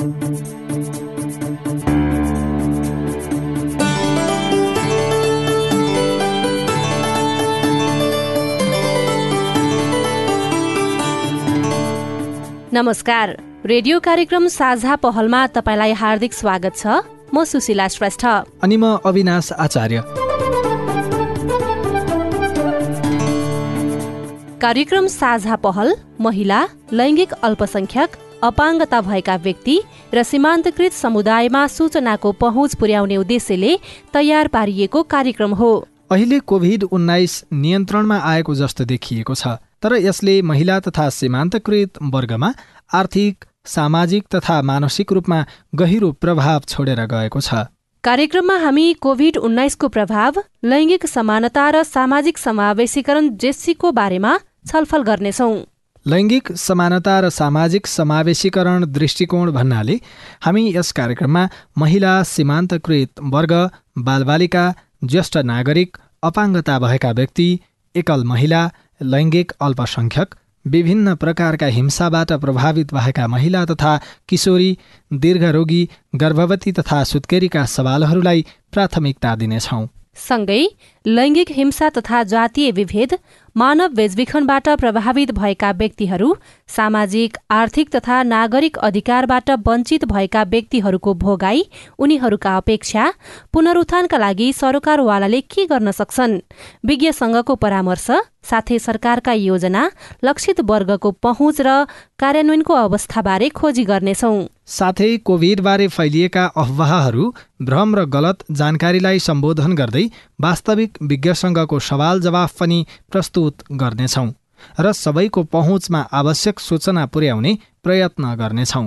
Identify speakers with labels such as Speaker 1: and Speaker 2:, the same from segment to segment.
Speaker 1: नमस्कार। रेडियो कार्यक्रम साझा पहलमा तपाईँलाई हार्दिक स्वागत छ। म सुशीला श्रेष्ठ।
Speaker 2: अनि म अविनाश आचार्य।
Speaker 1: कार्यक्रम साझा पहल महिला लैङ्गिक अल्पसंख्यक अपाङ्गता भएका व्यक्ति र सीमान्तकृत समुदायमा सूचनाको पहुँच पुर्याउने उद्देश्यले तयार पारिएको कार्यक्रम हो।
Speaker 2: अहिले कोभिड उन्नाइस नियन्त्रणमा आएको जस्तो देखिएको छ तर यसले महिला तथा सीमान्तकृत वर्गमा आर्थिक सामाजिक तथा मानसिक रूपमा गहिरो प्रभाव छोडेर गएको छ।
Speaker 1: कार्यक्रममा हामी कोभिड उन्नाइसको प्रभाव लैङ्गिक समानता र सामाजिक समावेशीकरण जेसीको बारेमा छलफल गर्नेछौँ।
Speaker 2: लैङ्गिक समानता र सामाजिक समावेशीकरण दृष्टिकोण भन्नाले हामी यस कार्यक्रममा महिला सीमान्तकृत वर्ग बालबालिका ज्येष्ठ नागरिक अपाङ्गता भएका व्यक्ति एकल महिला लैङ्गिक अल्पसङ्ख्यक विभिन्न प्रकारका हिंसाबाट प्रभावित भएका महिला तथा किशोरी दीर्घरोगी गर्भवती तथा सुत्केरीका सवालहरूलाई प्राथमिकता दिनेछौँ।
Speaker 1: सँगै लैङ्गिक हिंसा तथा जातीय विभेद मानव बेचबिखनबाट प्रभावित भएका व्यक्तिहरू सामाजिक आर्थिक तथा नागरिक अधिकारबाट वञ्चित भएका व्यक्तिहरूको भोगाई उनीहरूका अपेक्षा पुनरुत्थानका लागि सरकारवालाले के गर्न सक्छन्? विज्ञ संघको परामर्श साथै सरकारका योजना लक्षित वर्गको पहुँच र कार्यान्वयनको अवस्थाबारे खोजी गर्नेछौ।
Speaker 2: साथै कोभिडबारे फैलिएका अफवाहहरू भ्रम र गलत जानकारीलाई सम्बोधन गर्दै वास्तविक विज्ञ संघको सवाल जवाफ पनि प्रस्तुत गर्नेछौँ र सबैको पहुँचमा आवश्यक सूचना पुर्याउने प्रयत्न गर्नेछौँ।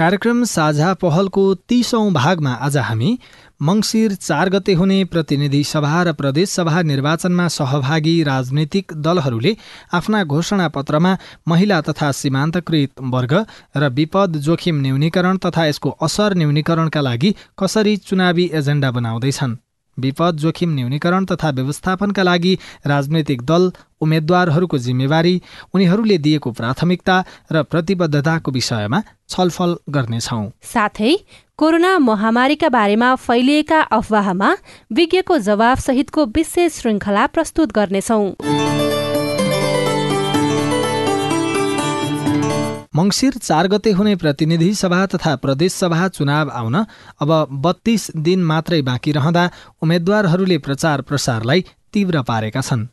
Speaker 2: कार्यक्रम साझा पहलको तीसौं भागमा आज हामी मङ्सिर चार गते हुने प्रतिनिधि सभा र प्रदेशसभा निर्वाचनमा सहभागी राजनैतिक दलहरूले आफ्ना घोषणा पत्रमा महिला तथा सीमान्तकृत वर्ग र विपद जोखिम न्यूनीकरण तथा यसको असर न्यूनीकरणका लागि कसरी चुनावी एजेन्डा बनाउँदैछन्। विपद जोखिम न्यूनीकरण तथा व्यवस्थापनका लागि राजनैतिक दल उम्मेद्वारहरूको जिम्मेवारी उनीहरूले दिएको प्राथमिकता र प्रतिबद्धताको विषयमा छलफल गर्नेछौ।
Speaker 1: साथै कोरोना महामारीका बारेमा फैलिएका अफवाहमा विज्ञको जवाफ सहितको विशेष श्रृङ्खला प्रस्तुत गर्नेछौँ।
Speaker 2: मङ्सिर चार गते हुने प्रतिनिधि सभा तथा प्रदेशसभा चुनाव आउन अब बत्तीस दिन मात्रै बाँकी रहँदा उम्मेद्वारहरूले प्रचार प्रसारलाई तीव्र पारेका छन्।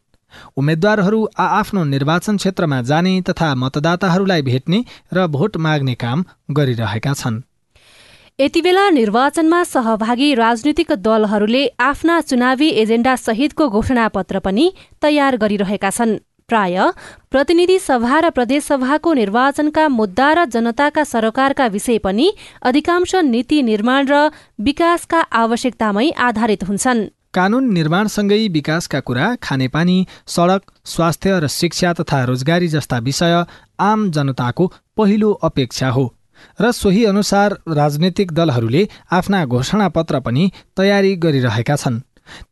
Speaker 2: उम्मेद्वारहरू आआफ्नो निर्वाचन क्षेत्रमा जाने तथा मतदाताहरूलाई भेट्ने र भोट माग्ने काम गरिरहेका छन्।
Speaker 1: यति बेला निर्वाचनमा सहभागी राजनीतिक दलहरूले आफ्ना चुनावी एजेण्डा सहितको घोषणापत्र पनि तयार गरिरहेका छन्। प्राय प्रतिनिधि सभा र प्रदेशसभाको निर्वाचनका मुद्दा र जनताका सरकारका विषय पनि अधिकांश नीति निर्माण र विकासका आवश्यकतामै आधारित हुन्छन्।
Speaker 2: कानून निर्माणसँगै विकासका कुरा खानेपानी सडक स्वास्थ्य र शिक्षा तथा रोजगारी जस्ता विषय आम जनताको पहिलो अपेक्षा हो र सोही अनुसार राजनैतिक दलहरूले आफ्ना घोषणापत्र पनि तयारी गरिरहेका छन्।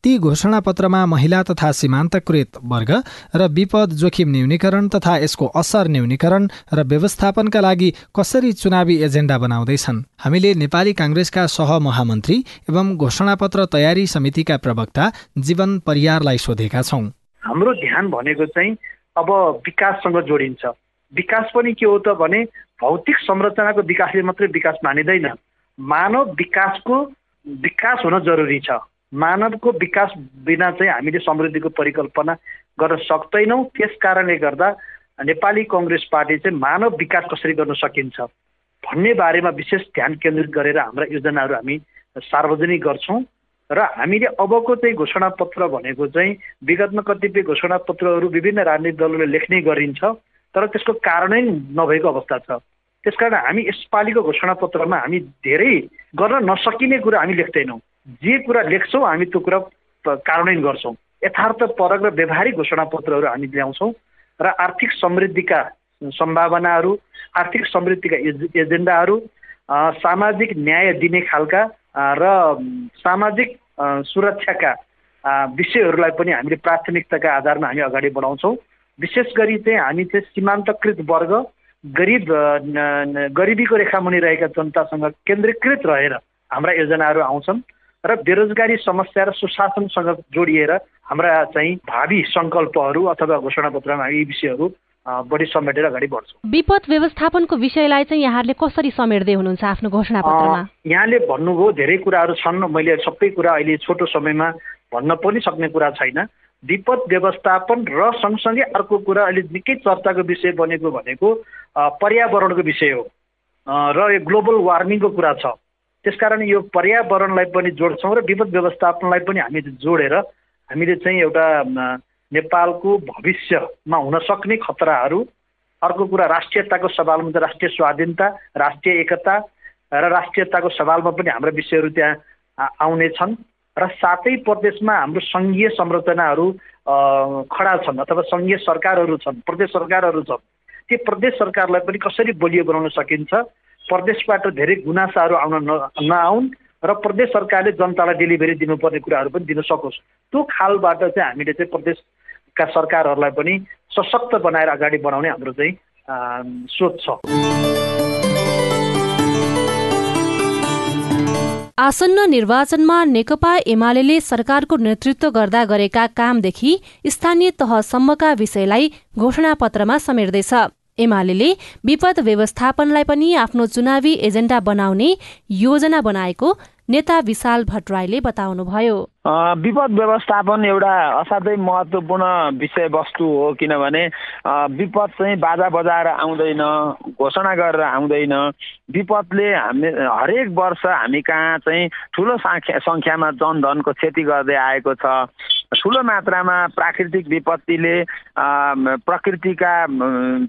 Speaker 2: ती घोषणापत्रमा महिला तथा सीमान्तकृत वर्ग र विपद जोखिम न्यूनीकरण तथा यसको असर न्यूनीकरण र व्यवस्थापनका लागि कसरी चुनावी एजेन्डा बनाउँदैछन्। हामीले नेपाली काङ्ग्रेसका सहमहामन्त्री एवं घोषणापत्र तयारी समितिका प्रवक्ता जीवन परियारलाई सोधेका छौँ।
Speaker 3: हाम्रो ध्यान भनेको चाहिँ अब विकाससँग जोडिन्छ। विकास पनि के हो त भने भौतिक संरचनाको विकासले मात्रै विकास मानिँदैन। मानव विकासको विकास हुन जरुरी छ। मानवको विकास बिना चाहिँ हामीले समृद्धिको परिकल्पना गर्न सक्दैनौँ। त्यस कारणले गर्दा नेपाली कङ्ग्रेस पार्टी चाहिँ मानव विकास कसरी गर्न सकिन्छ भन्ने बारेमा विशेष ध्यान केन्द्रित गरेर हाम्रा योजनाहरू हामी सार्वजनिक गर्छौँ र हामीले अबको चाहिँ घोषणापत्र भनेको चाहिँ विगतमा कतिपय घोषणापत्रहरू विभिन्न राजनीतिक दलहरूले लेख्ने गरिन्छ तर त्यसको कारणै नभएको अवस्था छ। त्यसकारण हामी यसपालिको घोषणापत्रमा हामी धेरै गर्न नसकिने कुरा हामी लेख्दैनौँ। जे कुरा लेख्छौँ हामी त्यो कुरा कार्यान्वयन गर्छौँ। यथार्थपरक र व्यवहारिक घोषणापत्रहरू हामी ल्याउँछौँ र आर्थिक समृद्धिका सम्भावनाहरू आर्थिक समृद्धिका एजेन्डाहरू सामाजिक न्याय दिने खालका र सामाजिक सुरक्षाका विषयहरूलाई पनि हामीले प्राथमिकताका आधारमा हामी अगाडि बढाउँछौँ। विशेष गरी चाहिँ हामी चाहिँ सीमान्तकृत वर्ग गरिब गरिबीको रेखामुनि रहेका जनतासँग केन्द्रीकृत रहेर हाम्रा योजनाहरू आउँछन्। र बेरोजगारी समस्या र सुशासनसँग जोडिएर हाम्रा चाहिँ भावी सङ्कल्पहरू अथवा घोषणापत्रमा यी विषयहरू बढी समेटेर अगाडि बढ्छौँ।
Speaker 1: विपद व्यवस्थापनको विषयलाई चाहिँ यहाँहरूले कसरी समेट्दै हुनुहुन्छ आफ्नो घोषणापत्रमा?
Speaker 3: यहाँले भन्नुभयो धेरै कुराहरू छन्। मैले सबै कुरा अहिले छोटो समयमा भन्न पनि सक्ने कुरा छैन। विपद व्यवस्थापन र सँगसँगै अर्को कुरा अहिले निकै चर्चाको विषय बनेको भनेको पर्यावरणको विषय हो। र यो ग्लोबल वार्मिङको कुरा छ। त्यसकारण यो पर्यावरणलाई पनि जोड्छौँ र विपद व्यवस्थापनलाई पनि हामी जोडेर हामीले चाहिँ एउटा नेपालको भविष्यमा हुन सक्ने खतराहरू अर्को कुरा राष्ट्रियताको सवालमा त राष्ट्रिय स्वाधीनता राष्ट्रिय एकता र राष्ट्रियताको सवालमा पनि हाम्रा विषयहरू त्यहाँ आउने छन् र सातै प्रदेशमा हाम्रो सङ्घीय संरचनाहरू खडा छन् अथवा सङ्घीय सरकारहरू छन् प्रदेश सरकारहरू छन्। त्यो प्रदेश सरकारलाई पनि कसरी बलियो बनाउन सकिन्छ? प्रदेशबाट धेरै गुनासाहरू आउन न नआउन् र प्रदेश सरकारले जनतालाई डेलिभरी दिनुपर्ने कुराहरू पनि दिन सकोस्। त्यो खालबाट चाहिँ हामीले चाहिँ प्रदेशका सरकारहरूलाई पनि सशक्त बनाएर अगाडि बढाउने हाम्रो चाहिँ सोच छ।
Speaker 1: आसन्न निर्वाचनमा नेकपा एमाले सरकारको नेतृत्व गर्दा गरेका कामदेखि स्थानीय तहसम्मका विषयलाई घोषणापत्रमा समेट्दैछ। एमाले विपद व्यवस्थापनलाई पनि आफ्नो चुनावी एजेन्डा बनाउने योजना बनाएको नेता विशाल भट्टराईले बताउनुभयो।
Speaker 4: विपद व्यवस्थापन एउटा असाध्यै महत्त्वपूर्ण विषयवस्तु हो किनभने विपद चाहिँ बाजा बजाएर आउँदैन घोषणा गरेर आउँदैन। विपदले हामी हरेक वर्ष हामी कहाँ चाहिँ ठुलो सङ्ख्या सङ्ख्यामा जनधनको क्षति गर्दै आएको छ। ठुलो मात्रामा प्राकृतिक विपत्तिले प्रकृतिका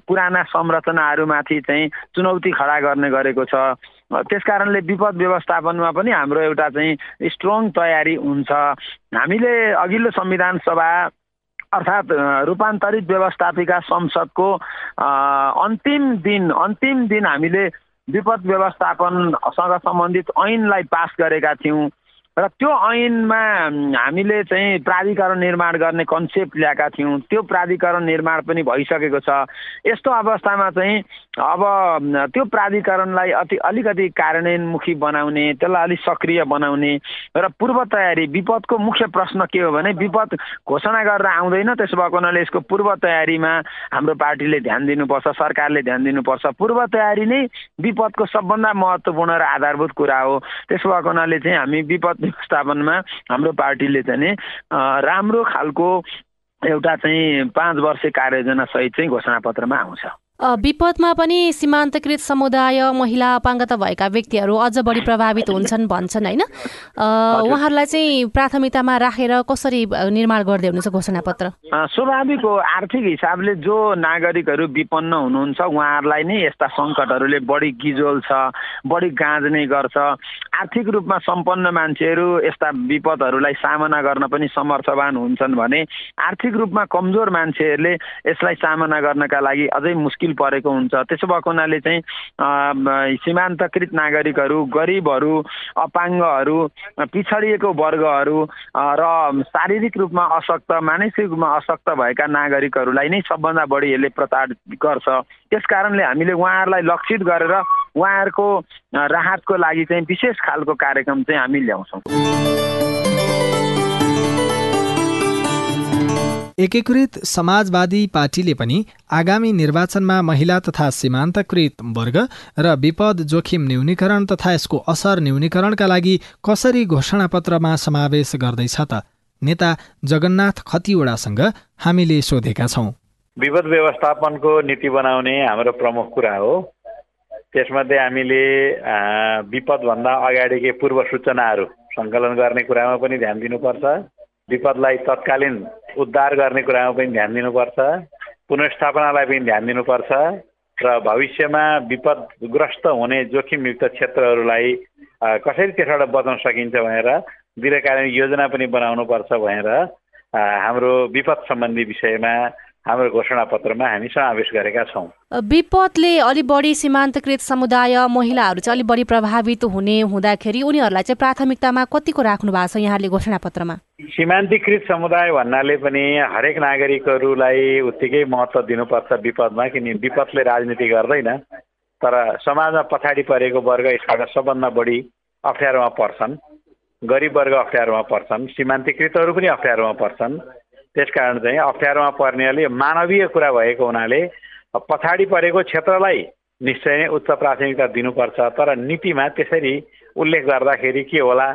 Speaker 4: पुराना संरचनाहरूमाथि चाहिँ चुनौती खडा गर्ने गरेको छ। त्यस कारणले विपद व्यवस्थापनमा पनि हाम्रो एउटा चाहिँ स्ट्रङ तयारी हुन्छ। हामीले अघिल्लो संविधान सभा अर्थात् रूपान्तरित व्यवस्थापिका संसदको अन्तिम दिन अन्तिम दिन हामीले विपद व्यवस्थापनसँग सम्बन्धित ऐनलाई पास गरेका थियौँ। र त्यो ऐनमा हामीले चाहिँ प्राधिकरण निर्माण गर्ने कन्सेप्ट ल्याएका थियौँ। त्यो प्राधिकरण निर्माण पनि भइसकेको छ। यस्तो अवस्थामा चाहिँ अब त्यो प्राधिकरणलाई अति अलिकति कार्यान्वयनमुखी बनाउने त्यसलाई अलिक सक्रिय बनाउने र पूर्व तयारी विपदको मुख्य प्रश्न के हो भने विपद घोषणा गरेर आउँदैन त्यसो भएको हुनाले यसको पूर्व तयारीमा हाम्रो पार्टीले ध्यान दिनुपर्छ सरकारले ध्यान दिनुपर्छ। पूर्व तयारी नै विपदको सबभन्दा महत्त्वपूर्ण र आधारभूत कुरा हो। त्यसो भएको हुनाले चाहिँ हामी विपद व्यवस्थापनमा हाम्रो पार्टीले चाहिँ राम्रो खालको एउटा चाहिँ पाँच वर्ष कार्ययोजना सहित चाहिँ घोषणापत्रमा आउँछ।
Speaker 1: विपदमा पनि सीमान्तकृत समुदाय महिला अपाङ्गता भएका व्यक्तिहरू अझ बढी प्रभावित हुन्छन् भन्छन् होइन? उहाँहरूलाई चाहिँ प्राथमिकतामा राखेर कसरी निर्माण गर्दै हुनुहुन्छ घोषणापत्र?
Speaker 4: स्वाभाविक हो। आर्थिक हिसाबले जो नागरिकहरू विपन्न हुनुहुन्छ उहाँहरूलाई नै यस्ता सङ्कटहरूले बढी गिजोल छ बढी गाँज्ने गर्छ। आर्थिक रूपमा सम्पन्न मान्छेहरू यस्ता विपदहरूलाई सामना गर्न पनि समर्थवान हुन्छन् भने आर्थिक रूपमा कमजोर मान्छेहरूले यसलाई सामना गर्नका लागि अझै मुस्किल मुस्किल परेको हुन्छ। त्यसो भएको हुनाले चाहिँ सीमान्तकृत नागरिकहरू गरिबहरू अपाङ्गहरू पिछडिएको वर्गहरू र शारीरिक रूपमा अशक्त मानसिक रूपमा अशक्त भएका नागरिकहरूलाई नै सबभन्दा बढी यसले प्रताडित गर्छ। त्यस कारणले हामीले उहाँहरूलाई लक्षित गरेर उहाँहरूको राहतको लागि चाहिँ विशेष खालको कार्यक्रम चाहिँ हामी ल्याउँछौँ।
Speaker 2: एकीकृत समाजवादी पार्टीले पनि आगामी निर्वाचनमा महिला तथा सीमान्तकृत वर्ग र विपद जोखिम न्यूनीकरण तथा यसको असर न्यूनीकरणका लागि कसरी घोषणापत्रमा समावेश गर्दैछ त? नेता जगन्नाथ खतिवडासँग हामीले सोधेका छौँ।
Speaker 5: विपद व्यवस्थापनको नीति बनाउने हाम्रो प्रमुख कुरा हो। त्यसमध्ये हामीले विपदभन्दा अगाडिकै पूर्व सूचनाहरू सङ्कलन गर्ने कुरामा पनि ध्यान दिनुपर्छ। विपदलाई तत्कालीन उद्धार गर्ने कुरामा पनि ध्यान दिनुपर्छ पुनस्थापनालाई पनि ध्यान दिनुपर्छ र भविष्यमा विपदग्रस्त हुने जोखिमयुक्त क्षेत्रहरूलाई कसरी त्यसबाट बचाउन सकिन्छ भनेर दीर्घकालीन योजना पनि बनाउनुपर्छ भनेर हाम्रो विपद सम्बन्धी विषयमा हाम्रो घोषणापत्रमा हामी समावेश गरेका छौँ।
Speaker 1: विपदले अलिक बढी सीमान्तकृत समुदाय महिलाहरू चाहिँ अलिक बढी प्रभावित हुने हुँदाखेरि उनीहरूलाई चाहिँ प्राथमिकतामा कतिको राख्नु भएको छ यहाँले घोषणापत्रमा?
Speaker 5: सीमान्तकृत समुदाय भन्नाले पनि हरेक नागरिकहरूलाई उत्तिकै महत्त्व दिनुपर्छ विपदमा किन विपदले राजनीति गर्दैन तर समाजमा पछाडि परेको वर्ग यसबाट सबभन्दा बढी अप्ठ्यारोमा पर्छन् गरिब वर्ग अप्ठ्यारोमा पर्छन् सीमान्तकृतहरू पनि अप्ठ्यारोमा पर्छन्। त्यस कारण चाहिँ अप्ठ्यारोमा पर्नेले मानवीय कुरा भएको हुनाले पछाडि परेको क्षेत्रलाई निश्चय नै उच्च प्राथमिकता दिनुपर्छ। तर नीतिमा त्यसरी उल्लेख गर्दाखेरि के होला?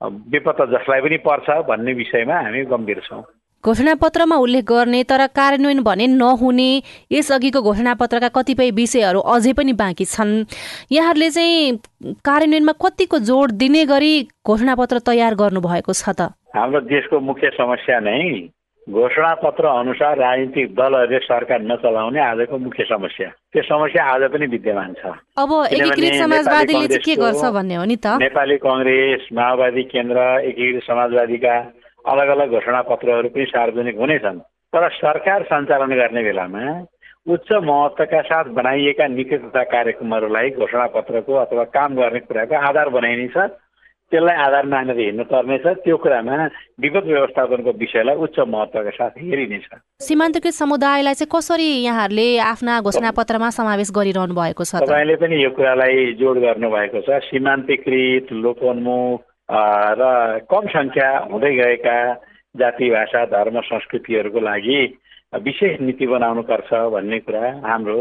Speaker 5: विपद जसलाई पनि पर्छ भन्ने विषयमा हामी गम्भीर छौँ।
Speaker 1: घोषणापत्रमा उल्लेख गर्ने तर कार्यान्वयन भने नहुने यसअघिको घोषणापत्रका कतिपय विषयहरू अझै पनि बाँकी छन्। यहाँहरूले चाहिँ कार्यान्वयनमा कतिको जोड दिने गरी घोषणापत्र तयार गर्नुभएको छ त?
Speaker 5: हाम्रो देशको मुख्य समस्या नै घोषणापत्र अनुसार राजनीतिक दलहरूले सरकार नचलाउने आजको मुख्य समस्या। त्यो समस्या आज पनि विद्यमान छ।
Speaker 1: अब एकीकृत समाजवादीले चाहिँ के गर्छ भन्ने हो नि त?
Speaker 5: नेपाली कङ्ग्रेस माओवादी केन्द्र एकीकृत समाजवादीका अलग अलग घोषणापत्रहरू पनि सार्वजनिक हुनेछन्। तर सरकार सञ्चालन गर्ने बेलामा उच्च महत्त्वका साथ बनाइएका नीति तथा कार्यक्रमहरूलाई घोषणापत्रको अथवा काम गर्ने कुराको आधार बनाइनेछ। त्यसलाई आधार मानेर हिँड्नुपर्ने छ। त्यो कुरामा विपद व्यवस्थापनको विषयलाई उच्च महत्त्वका साथ हेरिनेछ
Speaker 1: सीमान्तकृत समुदायलाई चाहिँ कसरी यहाँहरूले आफ्ना घोषणापत्रमा समावेश गरिरहनु भएको छ
Speaker 5: तपाईँले पनि यो कुरालाई जोड गर्नुभएको छ। सीमान्तकृत लोकोन्मुख र कम सङ्ख्या हुँदै गएका जाति भाषा धर्म संस्कृतिहरूको लागि विशेष नीति बनाउनुपर्छ भन्ने कुरा हाम्रो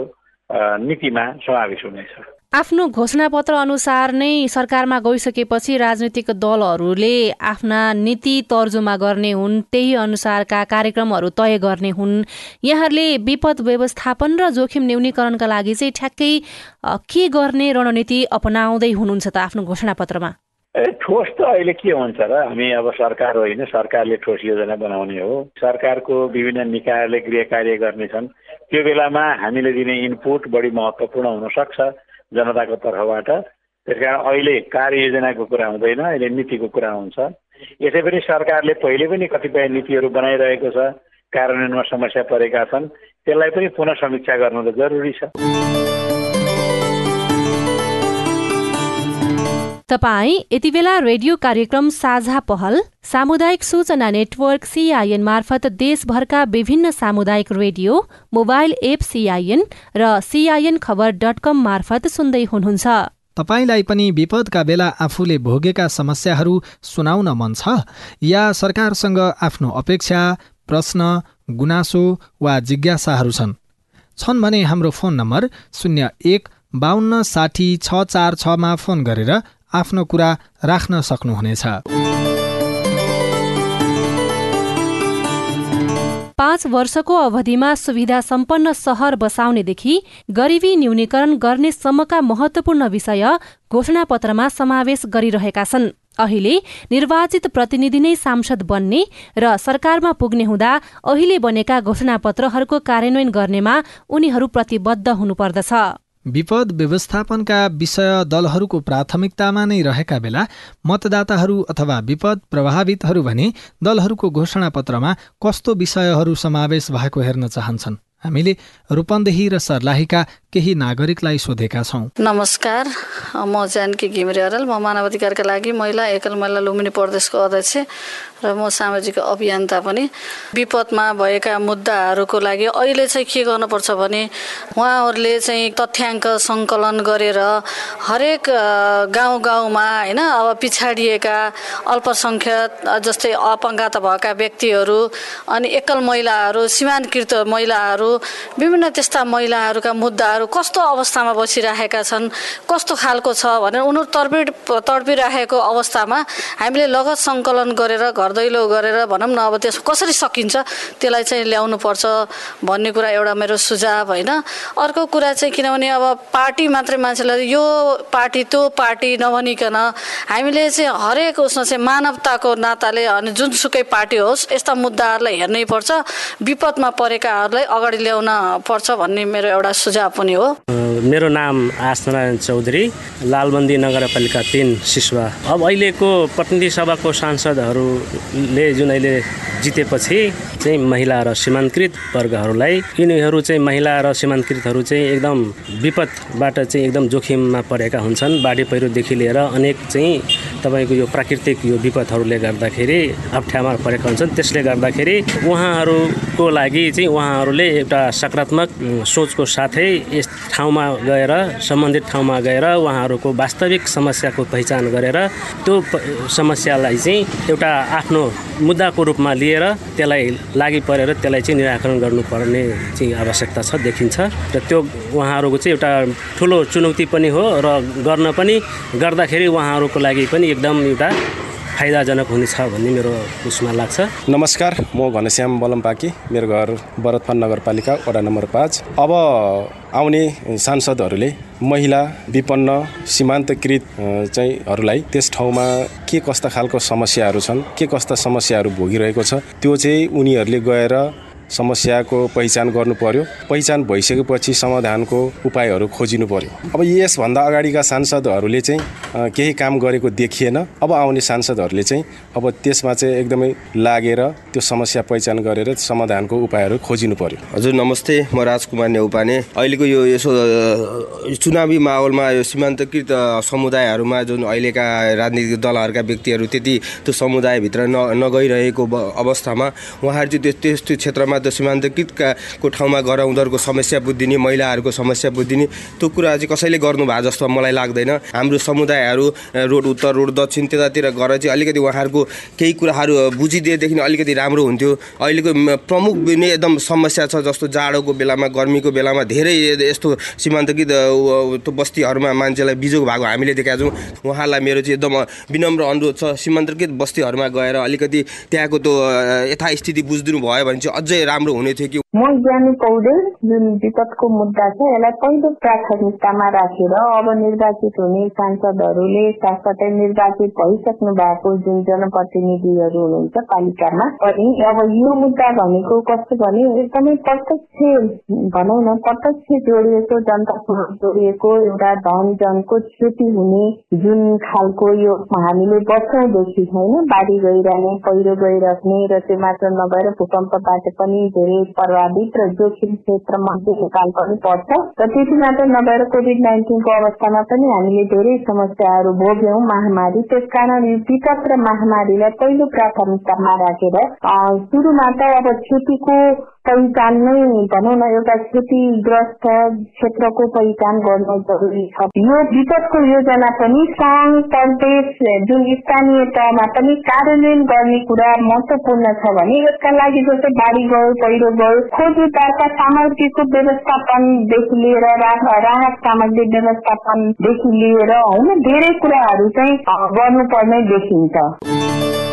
Speaker 5: नीतिमा समावेश हुनेछ।
Speaker 1: आफ्नो घोषणापत्र अनुसार नै सरकारमा गइसकेपछि राजनीतिक दलहरूले आफ्ना नीति तर्जुमा गर्ने हुन् त्यही अनुसारका कार्यक्रमहरू तय गर्ने हुन्। यहाँहरूले विपद व्यवस्थापन र जोखिम न्यूनीकरणका लागि चाहिँ ठ्याक्कै के गर्ने रणनीति अपनाउँदै हुनुहुन्छ त आफ्नो घोषणापत्रमा?
Speaker 5: ए ठोस त अहिले के हुन्छ र? हामी अब सरकार होइन सरकारले ठोस योजना बनाउने हो। सरकारको विभिन्न निकायहरूले गृह कार्य गर्नेछन्। त्यो बेलामा हामीले दिने इनपुट बढी महत्त्वपूर्ण हुनसक्छ। जनताको तर्फबाट। त्यस कारण अहिले कार्ययोजनाको कुरा हुँदैन अहिले नीतिको कुरा हुन्छ। यसै पनि सरकारले पहिले पनि कतिपय नीतिहरू बनाइरहेको छ कार्यान्वयनमा समस्या परेका छन्। त्यसलाई पनि पुनः समीक्षा गर्नु त जरुरी छ।
Speaker 1: तपाईँ यति बेला रेडियो कार्यक्रम साझा पहल सामुदायिक सूचना नेटवर्क सिआइएन मार्फत देशभरका विभिन्न सामुदायिक रेडियो मोबाइल एप सिआइएन र सिआइएन खबर डट कम मार्फत सुन्दै हुनुहुन्छ।
Speaker 2: तपाईँलाई पनि विपदका बेला आफूले भोगेका समस्याहरू सुनाउन मन छ? या सरकारसँग आफ्नो अपेक्षा प्रश्न गुनासो वा जिज्ञासाहरू छन्? छन् भने हाम्रो फोन नम्बर शून्य एक बाहन्न साठी छ चार छमा फोन गरेर आफ्नो कुरा राख्न सक्नुहुनेछ।
Speaker 1: पाँच वर्षको अवधिमा सुविधा सम्पन्न सहर बसाउनेदेखि गरिबी न्यूनीकरण गर्नेसम्मका महत्वपूर्ण विषय घोषणापत्रमा समावेश गरिरहेका छन्। अहिले निर्वाचित प्रतिनिधि नै सांसद बन्ने र सरकारमा पुग्ने हुँदा अहिले बनेका घोषणापत्रहरूको कार्यान्वयन गर्नेमा उनीहरू प्रतिबद्ध हुनुपर्दछ।
Speaker 2: विपद व्यवस्थापनका विषय दलहरूको प्राथमिकतामा नै रहेका बेला मतदाताहरू अथवा विपद प्रभावितहरू भने दलहरूको घोषणापत्रमा कस्तो विषयहरू समावेश भएको हेर्न चाहन्छन्? हामीले रूपन्देही र सर्लाहीका केही नागरिकलाई सोधेका छौँ।
Speaker 6: नमस्कार म जानकी घिमिरे अरल म मानव अधिकारका लागि महिला एकल महिला लुम्बिनी प्रदेशको अध्यक्ष। र म सामाजिक अभियन्ता पनि। विपदमा भएका मुद्दाहरूको लागि अहिले चाहिँ के गर्नुपर्छ भने उहाँहरूले चाहिँ तथ्याङ्क सङ्कलन गरेर हरेक गाउँ गाउँमा होइन अब पिछाडिएका अल्पसङ्ख्यक जस्तै अपङ्गात भएका व्यक्तिहरू अनि एकल महिलाहरू सीमान्तकृत महिलाहरू विभिन्न त्यस्ता महिलाहरूका मुद्दाहरू कस्तो अवस्थामा बसिरहेका छन् कस्तो खालको छ भनेर उनीहरू तडपिड तडपिराखेको अवस्थामा हामीले लगत सङ्कलन गरेर घर घर दैलो गरेर भनौँ न अब त्यस कसरी सकिन्छ त्यसलाई चाहिँ ल्याउनु पर्छ भन्ने कुरा एउटा मेरो सुझाव होइन। अर्को कुरा चाहिँ किनभने अब पार्टी मात्रै मान्छेलाई यो पार्टी त्यो पार्टी नभनिकन हामीले चाहिँ हरेक उसमा चाहिँ मानवताको नाताले अनि जुनसुकै पार्टी होस् यस्ता मुद्दाहरूलाई हेर्नै पर्छ विपदमा परेकाहरूलाई अगाडि ल्याउन पर्छ भन्ने मेरो एउटा सुझाव पनि हो।
Speaker 7: मेरो नाम आसनारायण चौधरी लालबन्दी नगरपालिका तिन सिसुवा अब अहिलेको प्रतिनिधि सभाको सांसदहरूले जुन अहिले जितेपछि चाहिँ महिला र सीमान्तकृत वर्गहरूलाई यिनीहरू चाहिँ महिला र सीमान्तकृतहरू चाहिँ एकदम विपदबाट चाहिँ एकदम जोखिममा परेका हुन्छन्। बाढी पहिरोदेखि लिएर अनेक चाहिँ तपाईँको यो प्राकृतिक यो विपदहरूले गर्दाखेरि अप्ठ्यामा परेका हुन्छन्। त्यसले गर्दाखेरि उहाँहरूको लागि चाहिँ उहाँहरूले एउटा सकारात्मक सोचको साथै यस ठाउँमा गएर सम्बन्धित ठाउँमा गएर उहाँहरूको वास्तविक समस्याको पहिचान गरेर त्यो समस्यालाई चाहिँ एउटा आफ्नो मुद्दाको रूपमा लिएर त्यसलाई लागि परेर त्यसलाई चाहिँ निराकरण गर्नुपर्ने चाहिँ आवश्यकता छ देखिन्छ। र त्यो उहाँहरूको चाहिँ एउटा ठुलो चुनौती पनि हो र गर्न पनि गर्दाखेरि उहाँहरूको लागि पनि एकदम एउटा फाइदाजनक हुनेछ भन्ने मेरो उसमा लाग्छ।
Speaker 8: नमस्कार म घनश्याम बलमपाकी मेरो घर भरतफान नगरपालिका वडा नम्बर पाँच। अब आउने सांसदहरूले महिला विपन्न सीमान्तकृत चाहिँहरूलाई त्यस ठाउँमा के कस्ता खालको समस्याहरू छन् के कस्ता समस्याहरू भोगिरहेको छ त्यो चाहिँ उनीहरूले गएर समस्याको पहिचान गर्नु पर्यो। पहिचान भइसकेपछि समाधानको उपायहरू खोजिनु पर्यो। अब यसभन्दा अगाडिका सांसदहरूले चाहिँ केही काम गरेको देखिएन। अब आउने सांसदहरूले चाहिँ अब त्यसमा चाहिँ एकदमै लागेर त्यो समस्या पहिचान गरेर समाधानको उपायहरू खोजिनु पर्यो।
Speaker 9: हजुर नमस्ते। म राजकुमार नेउपाने। अहिलेको यो यसो चुनावी माहौलमा यो सीमान्तकृत समुदायहरूमा जुन अहिलेका राजनीतिक दलहरूका व्यक्तिहरू त्यति त्यो समुदायभित्र न नगइरहेको अवस्थामा उहाँहरू चाहिँ त्यो त्यस्तो क्षेत्रमा त सीमान्तकृतको ठाउँमा गएर उनीहरूको समस्या बुझिदिने महिलाहरूको समस्या बुझिदिने त्यो कुरा चाहिँ कसैले गर्नु भएको जस्तो मलाई लाग्दैन। हाम्रो समुदायहरू रोड उत्तर रोड दक्षिण त्यतातिर गएर चाहिँ अलिकति उहाँहरूको केही कुराहरू बुझिदिएदेखि अलिकति राम्रो हुन्थ्यो। अहिलेको प्रमुख नै एकदम समस्या छ जस्तो जाडोको बेलामा गर्मीको बेलामा धेरै यस्तो सीमान्तकृत त्यो बस्तीहरूमा मान्छेलाई बिजोग भएको हामीले देखाएको छौँ। उहाँलाई मेरो चाहिँ एकदम विनम्र अनुरोध छ। सीमान्तकृत बस्तीहरूमा गएर अलिकति त्यहाँको त्यो यथास्थिति बुझिदिनु भयो भने चाहिँ अझै राम्रो हुने थियो कि
Speaker 10: म ज्ञानी पौडेल जुन विपदको मुद्दा छ। यसलाई पहिलो प्राथमिकतामा राखेर अब निर्वाचित हुने सांसदहरूले साथसाथै निर्वाचित भइसक्नु भएको जुन जनप्रतिनिधिहरू हुनुहुन्छ पालिकामा पनि अब यो मुद्दा भनेको कस्तो भने एकदमै प्रत्यक्ष भनौँ न प्रत्यक्ष जोडिएको जनतासँग जोडिएको एउटा धन जनको क्षति हुने जुन खालको यो हामीले वर्षौँदेखि होइन बाढी गइरहने पहिरो गइराख्ने र त्यो मात्र नभएर भूकम्पबाट पनि धेरै प्रभावित र जोखिम क्षेत्रमा नेपाल पनि पर्छ र त्यति मात्र नभएर कोभिड नाइन्टिनको अवस्थामा पनि हामीले धेरै समस्याहरू भोग्यौँ महामारी त्यसकारण यो विपद र महामारीलाई पहिलो प्राथमिकतामा राखेर सुरुमा त अब क्षतिको पहिचान नै भनौँ न एउटा क्षतिग्रस्त क्षेत्रको पहिचान गर्नु जरुरी छ यो विपदको योजना पनि सङ्घ प्रदेश जुन स्थानीय तहमा पनि कार्यान्वयन गर्ने कुरा महत्वपूर्ण छ भने यसका लागि जस्तै बाढी गयो पहिरो गयो खोज उद्धारका सामग्रीको व्यवस्थापनदेखि लिएर राहत सामग्री व्यवस्थापनदेखि लिएर होइन धेरै कुराहरू चाहिँ गर्नुपर्ने देखिन्छ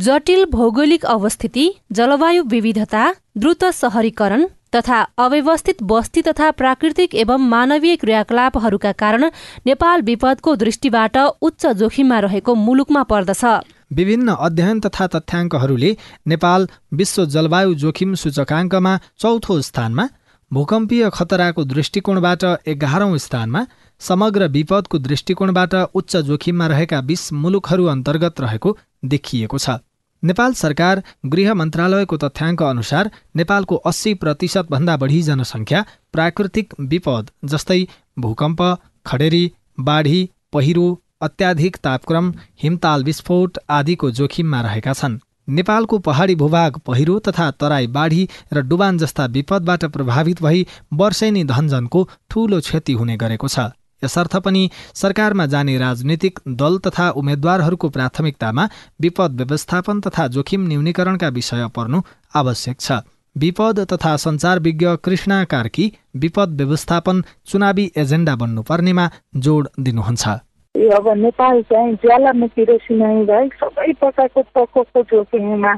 Speaker 1: जटिल भौगोलिक अवस्थिति जलवायु विविधता द्रुत सहरीकरण तथा अव्यवस्थित बस्ती तथा प्राकृतिक एवं मानवीय क्रियाकलापहरूका कारण नेपाल विपदको दृष्टिबाट उच्च जोखिममा रहेको मुलुकमा पर्दछ।
Speaker 2: विभिन्न अध्ययन तथा तथ्याङ्कहरूले नेपाल विश्व जलवायु जोखिम सूचकाङ्कमा चौथो स्थानमा भूकम्पीय खतराको दृष्टिकोणबाट एघारौँ स्थानमा समग्र विपदको दृष्टिकोणबाट उच्च जोखिममा रहेका बीस मुलुकहरू अन्तर्गत रहेको देखिएको छ। नेपाल सरकार गृह मन्त्रालयको तथ्याङ्क अनुसार नेपालको अस्सी प्रतिशतभन्दा बढी जनसङ्ख्या प्राकृतिक विपद जस्तै भूकम्प खडेरी बाढी पहिरो अत्याधिक तापक्रम हिमताल विस्फोट आदिको जोखिममा रहेका छन्। नेपालको पहाडी भूभाग पहिरो तथा तराई बाढी र डुबान जस्ता विपदबाट प्रभावित भई वर्षेनी धनजनको ठूलो क्षति हुने गरेको छ। यसर्थ पनि सरकारमा जाने राजनीतिक दल तथा उम्मेद्वारहरूको प्राथमिकतामा विपद व्यवस्थापन तथा जोखिम न्यूनीकरणका विषय पर्नु आवश्यक छ। विपद तथा सञ्चार विज्ञ कृष्णा कार्की विपद व्यवस्थापन चुनावी एजेन्डा बन्नुपर्नेमा जोड दिनुहुन्छ।
Speaker 11: यो अब नेपाल चाहिँ ज्वालामुखी र सिनाई बाहेक सबै प्रकारको प्रकोपको जोखिममा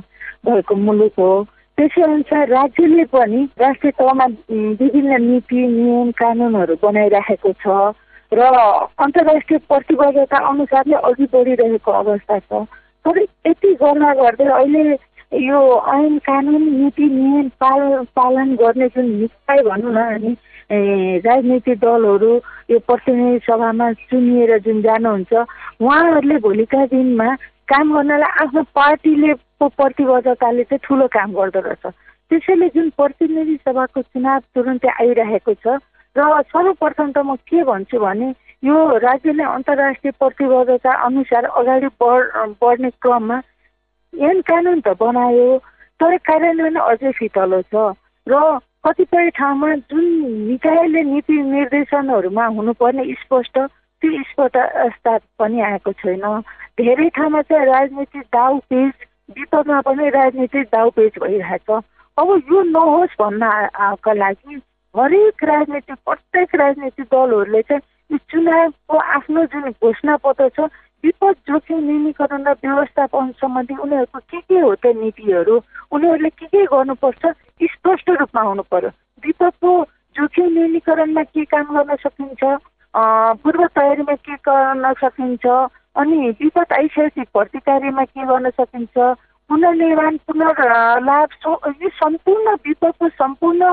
Speaker 11: भएको मुलुक हो। त्यसै अनुसार राज्यले पनि राष्ट्रिय तहमा विभिन्न नीति नियम कानुनहरू बनाइराखेको छ। र अन्तर्राष्ट्रिय प्रतिबद्धता अनुसारले अघि बढिरहेको अवस्था छ। तर यति गर्दा गर्दै अहिले यो ऐन कानुन नीति नियम पाल पालन गर्ने जुन निकाय भनौँ न हामी राजनीतिक दलहरू यो प्रतिनिधि सभामा चुनिएर जुन जानुहुन्छ उहाँहरूले भोलिका दिनमा काम गर्नलाई आफ्नो पार्टीले प्रतिबद्धताले चाहिँ ठुलो काम गर्दो रहेछ। त्यसैले जुन प्रतिनिधि सभाको चुनाव तुरन्तै आइरहेको छ र सर्वप्रथम त म के भन्छु भने यो राज्यले अन्तर्राष्ट्रिय प्रतिबद्धता अनुसार अगाडि बढ बढ्ने क्रममा ऐन कानुन त बनायो तर कार्यान्वयन अझै फितलो छ र कतिपय ठाउँमा जुन निकायले नीति निर्देशनहरूमा हुनुपर्ने स्पष्ट त्यो स्पष्टता पनि आएको छैन। धेरै ठाउँमा चाहिँ राजनीतिक दाउ पेज विपदमा पनि राजनीतिक दाउ पेज भइरहेछ। अब यो नहोस् भन्नका लागि हरेक राजनीतिक प्रत्येक राजनीतिक दलहरूले चाहिँ यो चुनावको आफ्नो जुन घोषणा पत्र छ विपद जोखिम न्यूनीकरण र व्यवस्थापन सम्बन्धी उनीहरूको के के हो त नीतिहरू उनीहरूले के के गर्नुपर्छ स्पष्ट रूपमा हुनु पर्यो। विपदको जोखिम न्यूनीकरणमा के काम गर्न सकिन्छ पूर्व तयारीमा के गर्न सकिन्छ अनि विपद आइसकेपछि प्रतिकारीमा के गर्न सकिन्छ पुनर्निर्माण पुनर्लाभ यो सम्पूर्ण विपदको सम्पूर्ण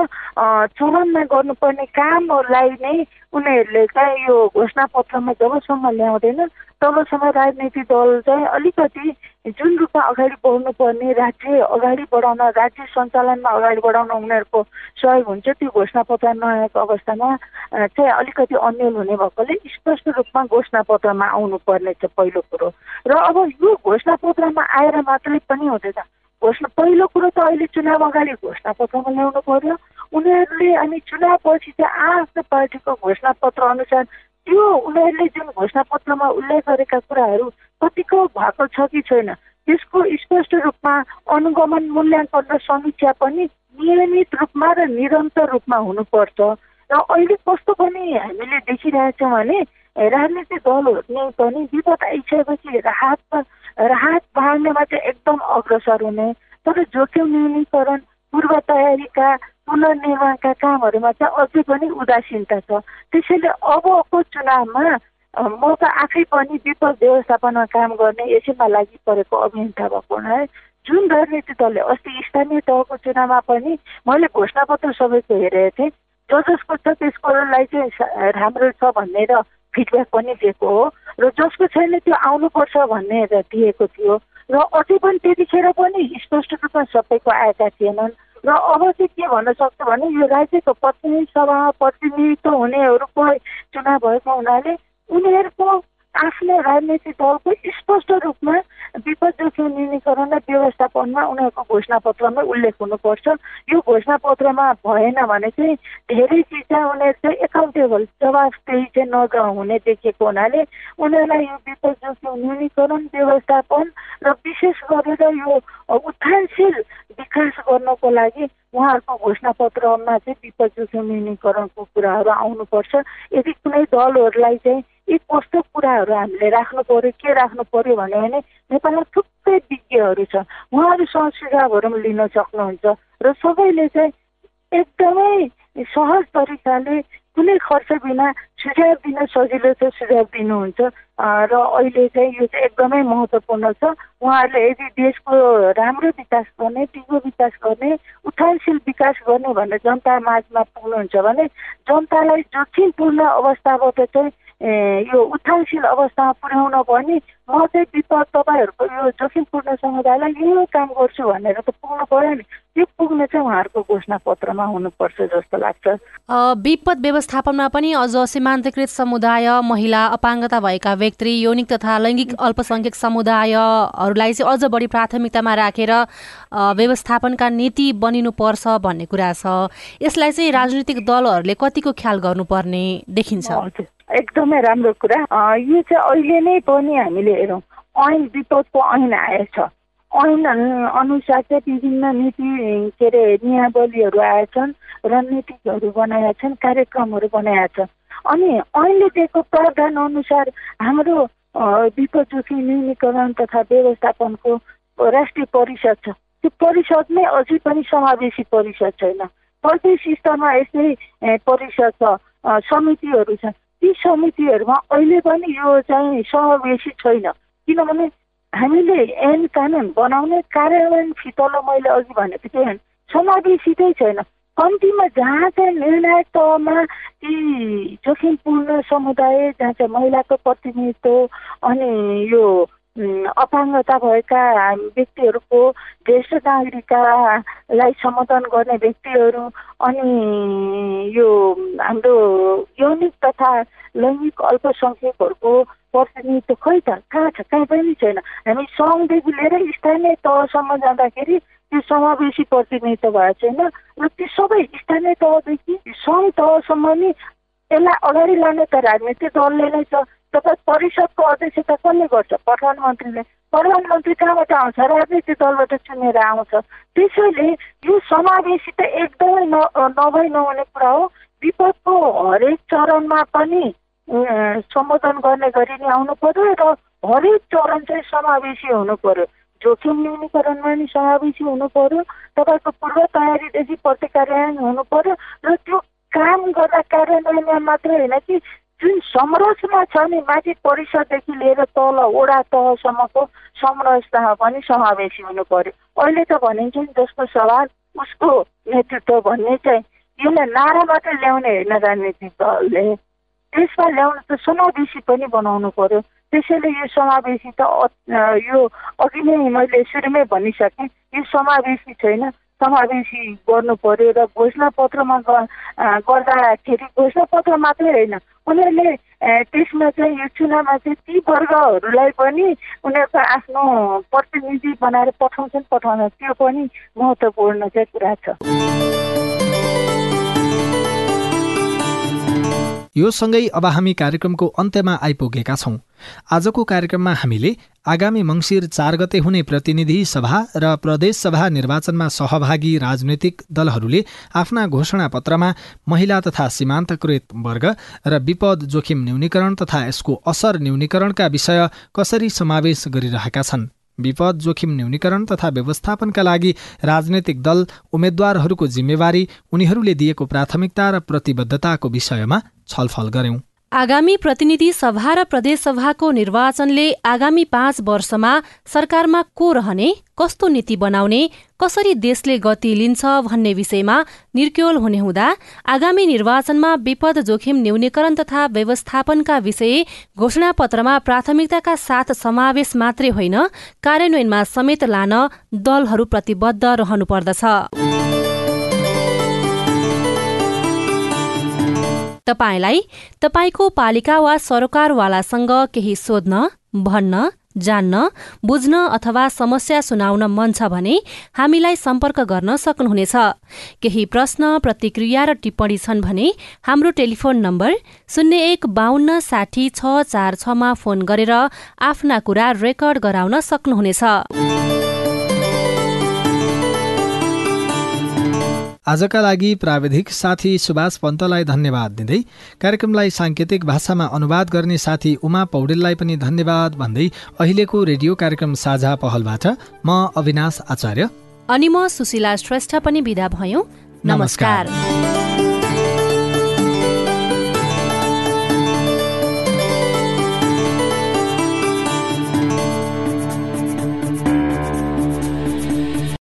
Speaker 11: चरणमा गर्नुपर्ने कामहरूलाई नै उनीहरूले चाहिँ यो घोषणापत्रमा जबसम्म ल्याउँदैन तबसम्म राजनैतिक दल चाहिँ अलिकति जुन रूपमा अगाडि बढ्नुपर्ने राज्य अगाडि बढाउन राज्य सञ्चालनमा अगाडि बढाउन उनीहरूको सहयोग हुन्छ त्यो घोषणापत्र नआएको अवस्थामा चाहिँ अलिकति अन्यल हुने भएकोले स्पष्ट रूपमा घोषणापत्रमा आउनुपर्ने छ पहिलो कुरो। र अब यो घोषणापत्रमा आएर मात्रै पनि हुँदैन। घोषणा पहिलो कुरो त अहिले चुनाव अगाडि घोषणापत्रमा ल्याउनु पर्यो। उनीहरूले अनि चुनाव पछि चाहिँ आफ्नो पार्टीको घोषणापत्र अनुसार त्यो उनीहरूले जुन घोषणापत्रमा उल्लेख गरेका कुराहरू कतिको भएको छ कि छैन त्यसको स्पष्ट रूपमा अनुगमन मूल्याङ्कन र समीक्षा पनि नियमित रूपमा र निरन्तर रूपमा हुनुपर्छ। र अहिले कस्तो पनि हामीले देखिरहेछौँ भने राजनीतिक दलहरूले पनि विपद आइसकेपछि राहत राहत बाँड्नेमा चाहिँ एकदम अग्रसर हुने तर जोखिम न्यूनीकरण पूर्व तयारीका पुनर्निर्माणका कामहरूमा चाहिँ अझै पनि उदासीनता छ। त्यसैले अबको चुनावमा म त आफै पनि विपद व्यवस्थापनमा काम गर्ने यसैमा लागि परेको अभियन्ता भएको हुनाले जुन राजनीतिक दलले अस्ति स्थानीय तहको चुनावमा पनि मैले घोषणापत्र सबैको हेरेको थिएँ। जो जसको छ त्यसकोलाई चाहिँ राम्रो छ भनेर फिडब्याक पनि दिएको हो। र जसको छैन त्यो आउनुपर्छ भन्ने दिएको थियो। र अझै पनि त्यतिखेर पनि स्पष्ट रूपमा सबैको आएका थिएनन्। र अब चाहिँ के भन्न सक्छु भने यो राज्यको प्रतिनिधि सभामा प्रतिनिधित्व हुनेहरूको चुनाव भएको हुनाले उनीहरूको आफ्नो राजनैतिक दलको स्पष्ट रूपमा विपद जोखिम न्यूनीकरण र व्यवस्थापनमा उनीहरूको घोषणापत्रमै उल्लेख हुनुपर्छ। यो घोषणापत्रमा भएन भने चाहिँ धेरै चिजमा उनीहरू चाहिँ एकाउन्टेबल जवाबदेही चाहिँ नहुने देखिएको हुनाले उनीहरूलाई यो विपद जोखिम न्यूनीकरण व्यवस्थापन र विशेष गरेर यो उत्थानशील विकास गर्नको लागि उहाँहरूको घोषणापत्रमा चाहिँ विपद जोखिम न्यूनीकरणको कुराहरू आउनुपर्छ। यदि कुनै दलहरूलाई चाहिँ यी कस्तो कुराहरू हामीले राख्नु पर्यो के राख्नु पर्यो भन्यो भने नेपालमा थुप्रै विज्ञहरू छ। उहाँहरूसँग सुझावहरू पनि लिन सक्नुहुन्छ र सबैले चाहिँ एकदमै सहज तरिकाले कुनै खर्च बिना सुझाव दिन सजिलो छ सुझाव दिनुहुन्छ। र अहिले चाहिँ यो चाहिँ एकदमै महत्त्वपूर्ण छ। उहाँहरूले यदि देशको राम्रो विकास गर्ने टिको विकास गर्ने उत्थानशील विकास गर्ने भनेर जनता माझमा पुग्नुहुन्छ भने जनतालाई जोखिमपूर्ण अवस्थाबाट चाहिँ यो उत्थानशील अवस्थामा पुर्याउन पनि म चाहिँ विपद तपाईँहरूको यो जोखिमपूर्ण समुदायलाई यो काम गर्छु भनेर त पुग्नु पऱ्यो नि। त्यो पुग्ने चाहिँ उहाँहरूको घोषणा पत्रमा हुनुपर्छ जस्तो लाग्छ।
Speaker 1: विपद व्यवस्थापनमा पनि अझ सीमान्तकृत समुदाय महिला अपाङ्गता भएका व्यक्ति यौनिक तथा लैङ्गिक अल्पसङ्ख्यक समुदायहरूलाई चाहिँ अझ बढी प्राथमिकतामा राखेर व्यवस्थापनका नीति बनिनुपर्छ भन्ने कुरा छ। यसलाई चाहिँ राजनीतिक दलहरूले कतिको ख्याल गर्नुपर्ने देखिन्छ?
Speaker 11: एकदमै राम्रो कुरा। यो चाहिँ अहिले नै पनि हामीले हेरौँ। ऐन विपदको ऐन आएछ ऐन अनुसार चाहिँ विभिन्न नीति के अरे नियावलीहरू आएछन् रणनीतिहरू बनाएका छन् कार्यक्रमहरू बनाएका छन्। अनि अहिले दिएको प्रावधान अनुसार हाम्रो विपद जोखिम न्यूनीकरण तथा व्यवस्थापनको राष्ट्रिय परिषद छ। त्यो परिषदमै अझै पनि समावेशी परिषद छैन। प्रदेश स्तरमा यस्तै परिषद छ। समितिहरू छ ती समितिहरूमा अहिले पनि यो चाहिँ समावेशी छैन। किनभने हामीले ऐन कानुन बनाउने कार्यान्वयन फितलो मैले अघि भनेको थिएँ समावेशितै छैन। कम्तीमा जहाँ चाहिँ निर्णायक तहमा ती जोखिमपूर्ण समुदाय जहाँ चाहिँ महिलाको प्रतिनिधित्व अनि यो अपाङ्गता भएका व्यक्तिहरूको ज्येष्ठ नागरिकलाई सम्बोधन गर्ने व्यक्तिहरू अनि यो हाम्रो यौनिक तथा लैङ्गिक अल्पसङ्ख्यकहरूको प्रतिनिधित्व खै त कहाँ छ कहीँ पनि छैन। हामी सङ्घदेखि लिएर स्थानीय तहसम्म जाँदाखेरि त्यो समावेशी प्रतिनिधित्व भएको छैन र त्यो सबै स्थानीय तहदेखि सङ्घ तहसम्म नि यसलाई अगाडि लाने त राजनीतिक दलले नै छ तपाईँ परिषदको अध्यक्षता कसले गर्छ? प्रधानमन्त्रीले। प्रधानमन्त्री कहाँबाट आउँछ? राजनीतिक दलबाट चुनेर आउँछ। त्यसैले यो समावेशी त एकदमै न नभई नहुने कुरा हो। विपदको हरेक चरणमा पनि सम्बोधन गर्ने गरी नै आउनु पर्यो र हरेक चरण चाहिँ समावेशी हुनु पर्यो। जोखिम न्यूनीकरणमा नि समावेशी हुनु पर्यो। तपाईँको पूर्व तयारीदेखि प्रति कार्यान्वयन हुनु पर्यो। र त्यो काम गर्दा कार्यान्वयनमा मात्रै होइन कि जुन संरचना छ नि माथि परिषददेखि लिएर तल वडा तहसम्मको संरचनामा पनि समावेशी हुनु पर्यो। अहिले त भनिन्छ नि जसको सवाल उसको नेतृत्व भन्ने चाहिँ यसलाई नारा मात्रै ल्याउने होइन राजनीतिक दलले। त्यसमा ल्याउन त समावेशी पनि बनाउनु पर्यो। त्यसैले यो समावेशी त यो अघि नै मैले सुरुमै भनिसकेँ यो समावेशी छैन। समावेशी गर्नु पर्यो र घोषणा पत्रमा गर्दाखेरि घोषणा पत्र मात्रै होइन उनीहरूले त्यसमा चाहिँ यो चुनावमा चाहिँ ती वर्गहरूलाई पनि उनीहरूको आफ्नो प्रतिनिधि बनाएर पठाउँछन् पठाउँछ त्यो पनि महत्त्वपूर्ण चाहिँ कुरा छ।
Speaker 2: यो सँगै अब हामी कार्यक्रमको अन्त्यमा आइपुगेका छौँ। आजको कार्यक्रममा हामीले आगामी मङ्सिर चार गते हुने प्रतिनिधि सभा र प्रदेश सभा निर्वाचनमा सहभागी राजनैतिक दलहरूले आफ्ना घोषणा पत्रमा महिला तथा सीमान्तकृत वर्ग र विपद जोखिम न्यूनीकरण तथा यसको असर न्यूनीकरणका विषय कसरी समावेश गरिरहेका छन्। विपद जोखिम न्यूनीकरण तथा व्यवस्थापनका लागि राजनैतिक दल उम्मेद्वारहरूको जिम्मेवारी उनीहरूले दिएको प्राथमिकता र प्रतिबद्धताको विषयमा छलफल गर्यौं
Speaker 1: आगामी प्रतिनिधि सभा र प्रदेशसभाको निर्वाचनले आगामी पाँच वर्षमा सरकारमा को रहने कस्तो नीति बनाउने कसरी देशले गति लिन्छ भन्ने विषयमा निर्क्योल हुने हुँदा आगामी निर्वाचनमा विपद जोखिम न्यूनीकरण तथा व्यवस्थापनका विषय घोषणापत्रमा प्राथमिकताका साथ समावेश मात्रै होइन कार्यान्वयनमा समेत लान दलहरू प्रतिबद्ध रहनुपर्दछ। तपाईँलाई तपाईँको पालिका वा सरकारवालासँग केही सोध्न भन्न जान्न बुझ्न अथवा समस्या सुनाउन मन छ भने हामीलाई सम्पर्क गर्न सक्नुहुनेछ। केही प्रश्न प्रतिक्रिया र टिप्पणी छन् भने हाम्रो टेलिफोन नम्बर शून्य एक बाहन्न साठी छ चार छमा फोन गरेर आफ्ना कुरा रेकर्ड गराउन सक्नुहुनेछ।
Speaker 2: आजका लागि प्राविधिक साथी सुभाष पन्तलाई धन्यवाद दिँदै कार्यक्रमलाई साङ्केतिक भाषामा अनुवाद गर्ने साथी उमा पौडेललाई पनि धन्यवाद भन्दै अहिलेको रेडियो कार्यक्रम साझा पहलबाट म अविनाश आचार्य।
Speaker 1: अनि म सुशीला श्रेष्ठ पनि विदा भयौँ। नमस्कार, नमस्कार।